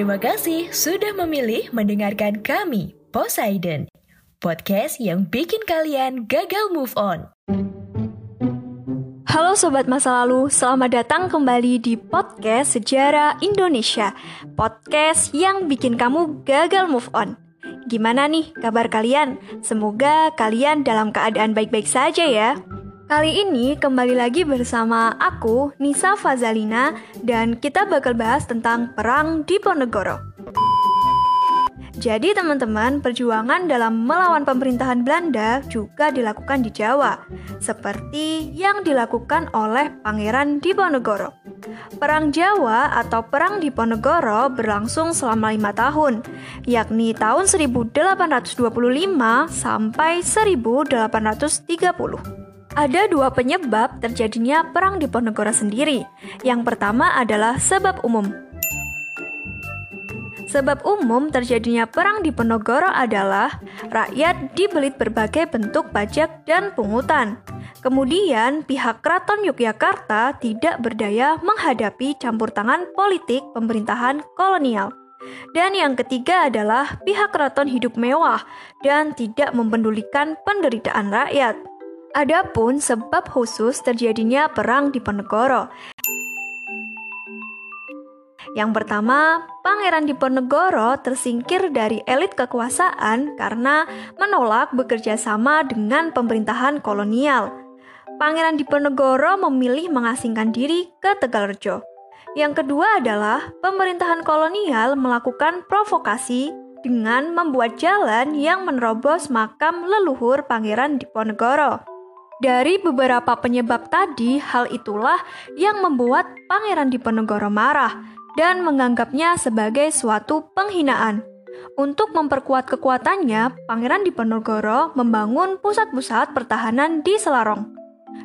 Terima kasih sudah memilih mendengarkan kami, Poseidon, podcast yang bikin kalian gagal move on. Halo Sobat Masa Lalu, selamat datang kembali di podcast Sejarah Indonesia Podcast yang bikin kamu gagal move on Gimana nih kabar kalian? Semoga kalian dalam keadaan baik-baik saja ya Kali ini kembali lagi bersama aku, Nisa Fazalina, dan kita bakal bahas tentang Perang Diponegoro. Jadi teman-teman, perjuangan dalam melawan pemerintahan Belanda juga dilakukan di Jawa, seperti yang dilakukan oleh Pangeran Diponegoro. Perang Jawa atau Perang Diponegoro berlangsung selama lima tahun, yakni tahun 1825 sampai 1830. Ada dua penyebab terjadinya perang di Ponegoro sendiri. Yang pertama adalah sebab umum. Sebab umum terjadinya perang di Ponegoro adalah rakyat dibelit berbagai bentuk pajak dan pungutan. Kemudian, pihak Keraton Yogyakarta tidak berdaya menghadapi campur tangan politik pemerintahan kolonial. Dan yang ketiga adalah pihak keraton hidup mewah dan tidak mempedulikan penderitaan rakyat. Adapun sebab khusus terjadinya perang di Diponegoro. Yang pertama, Pangeran Diponegoro tersingkir dari elit kekuasaan karena menolak bekerja sama dengan pemerintahan kolonial. Pangeran Diponegoro memilih mengasingkan diri ke Tegalrejo. Yang kedua adalah pemerintahan kolonial melakukan provokasi dengan membuat jalan yang menerobos makam leluhur Pangeran Diponegoro. Dari beberapa penyebab tadi, hal itulah yang membuat Pangeran Diponegoro marah dan menganggapnya sebagai suatu penghinaan. Untuk memperkuat kekuatannya, Pangeran Diponegoro membangun pusat-pusat pertahanan di Selarong.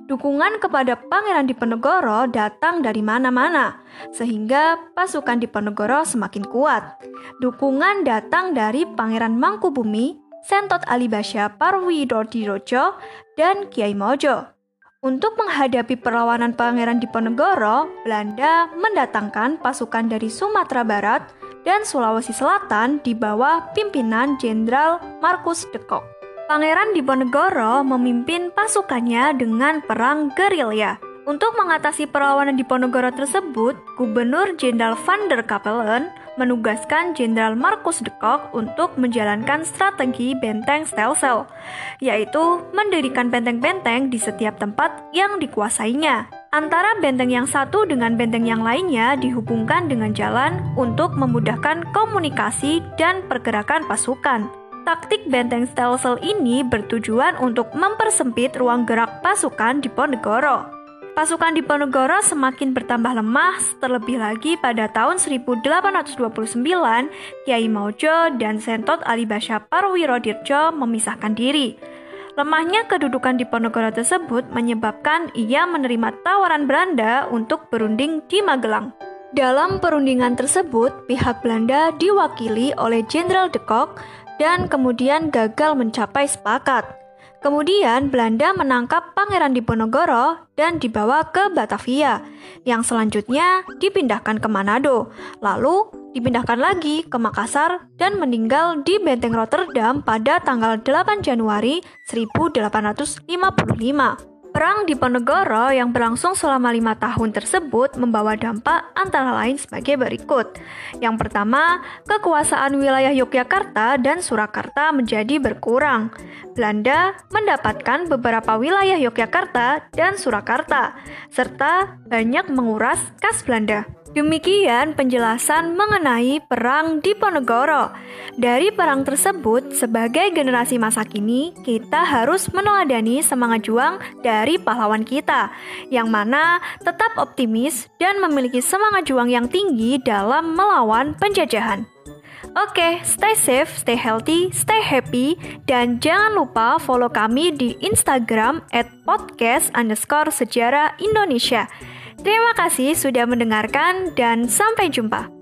Dukungan kepada Pangeran Diponegoro datang dari mana-mana, sehingga pasukan Diponegoro semakin kuat. Dukungan datang dari Pangeran Mangkubumi Sentot Alibasya Parwidodirojo, dan Kiai Mojo. Untuk menghadapi perlawanan Pangeran Diponegoro, Belanda mendatangkan pasukan dari Sumatera Barat dan Sulawesi Selatan di bawah pimpinan Jenderal Markus de Kock. Pangeran Diponegoro memimpin pasukannya dengan perang gerilya. Untuk mengatasi perlawanan Diponegoro tersebut, Gubernur Jenderal van der Kapellen menugaskan Jenderal Markus de Kock untuk menjalankan strategi benteng Stelsel, yaitu mendirikan benteng-benteng di setiap tempat yang dikuasainya. Antara benteng yang satu dengan benteng yang lainnya dihubungkan dengan jalan untuk memudahkan komunikasi dan pergerakan pasukan. Taktik benteng Stelsel ini bertujuan untuk mempersempit ruang gerak pasukan di Ponegoro. Pasukan Diponegoro semakin bertambah lemah terlebih lagi pada tahun 1829 Kiai Maujo dan Sentot Alibasya Parwirodirjo memisahkan diri. Lemahnya kedudukan Diponegoro tersebut menyebabkan ia menerima tawaran Belanda untuk berunding di Magelang. Dalam perundingan tersebut, pihak Belanda diwakili oleh Jenderal de Kock dan kemudian gagal mencapai sepakat. Kemudian Belanda menangkap Pangeran Diponegoro dan dibawa ke Batavia, yang selanjutnya dipindahkan ke Manado, lalu dipindahkan lagi ke Makassar dan meninggal di Benteng Rotterdam pada tanggal 8 Januari 1855. Perang di Ponegoro yang berlangsung selama lima tahun tersebut membawa dampak antara lain sebagai berikut. Yang pertama, kekuasaan wilayah Yogyakarta dan Surakarta menjadi berkurang. Belanda mendapatkan beberapa wilayah Yogyakarta dan Surakarta, serta banyak menguras kas Belanda. Demikian penjelasan mengenai Perang Diponegoro. Dari perang tersebut, sebagai generasi masa kini, kita harus meneladani semangat juang dari pahlawan kita, yang mana tetap optimis dan memiliki semangat juang yang tinggi dalam melawan penjajahan. Oke, stay safe, stay healthy, stay happy, dan jangan lupa follow kami di Instagram at podcast underscore sejarah Indonesia. Terima kasih sudah mendengarkan dan sampai jumpa.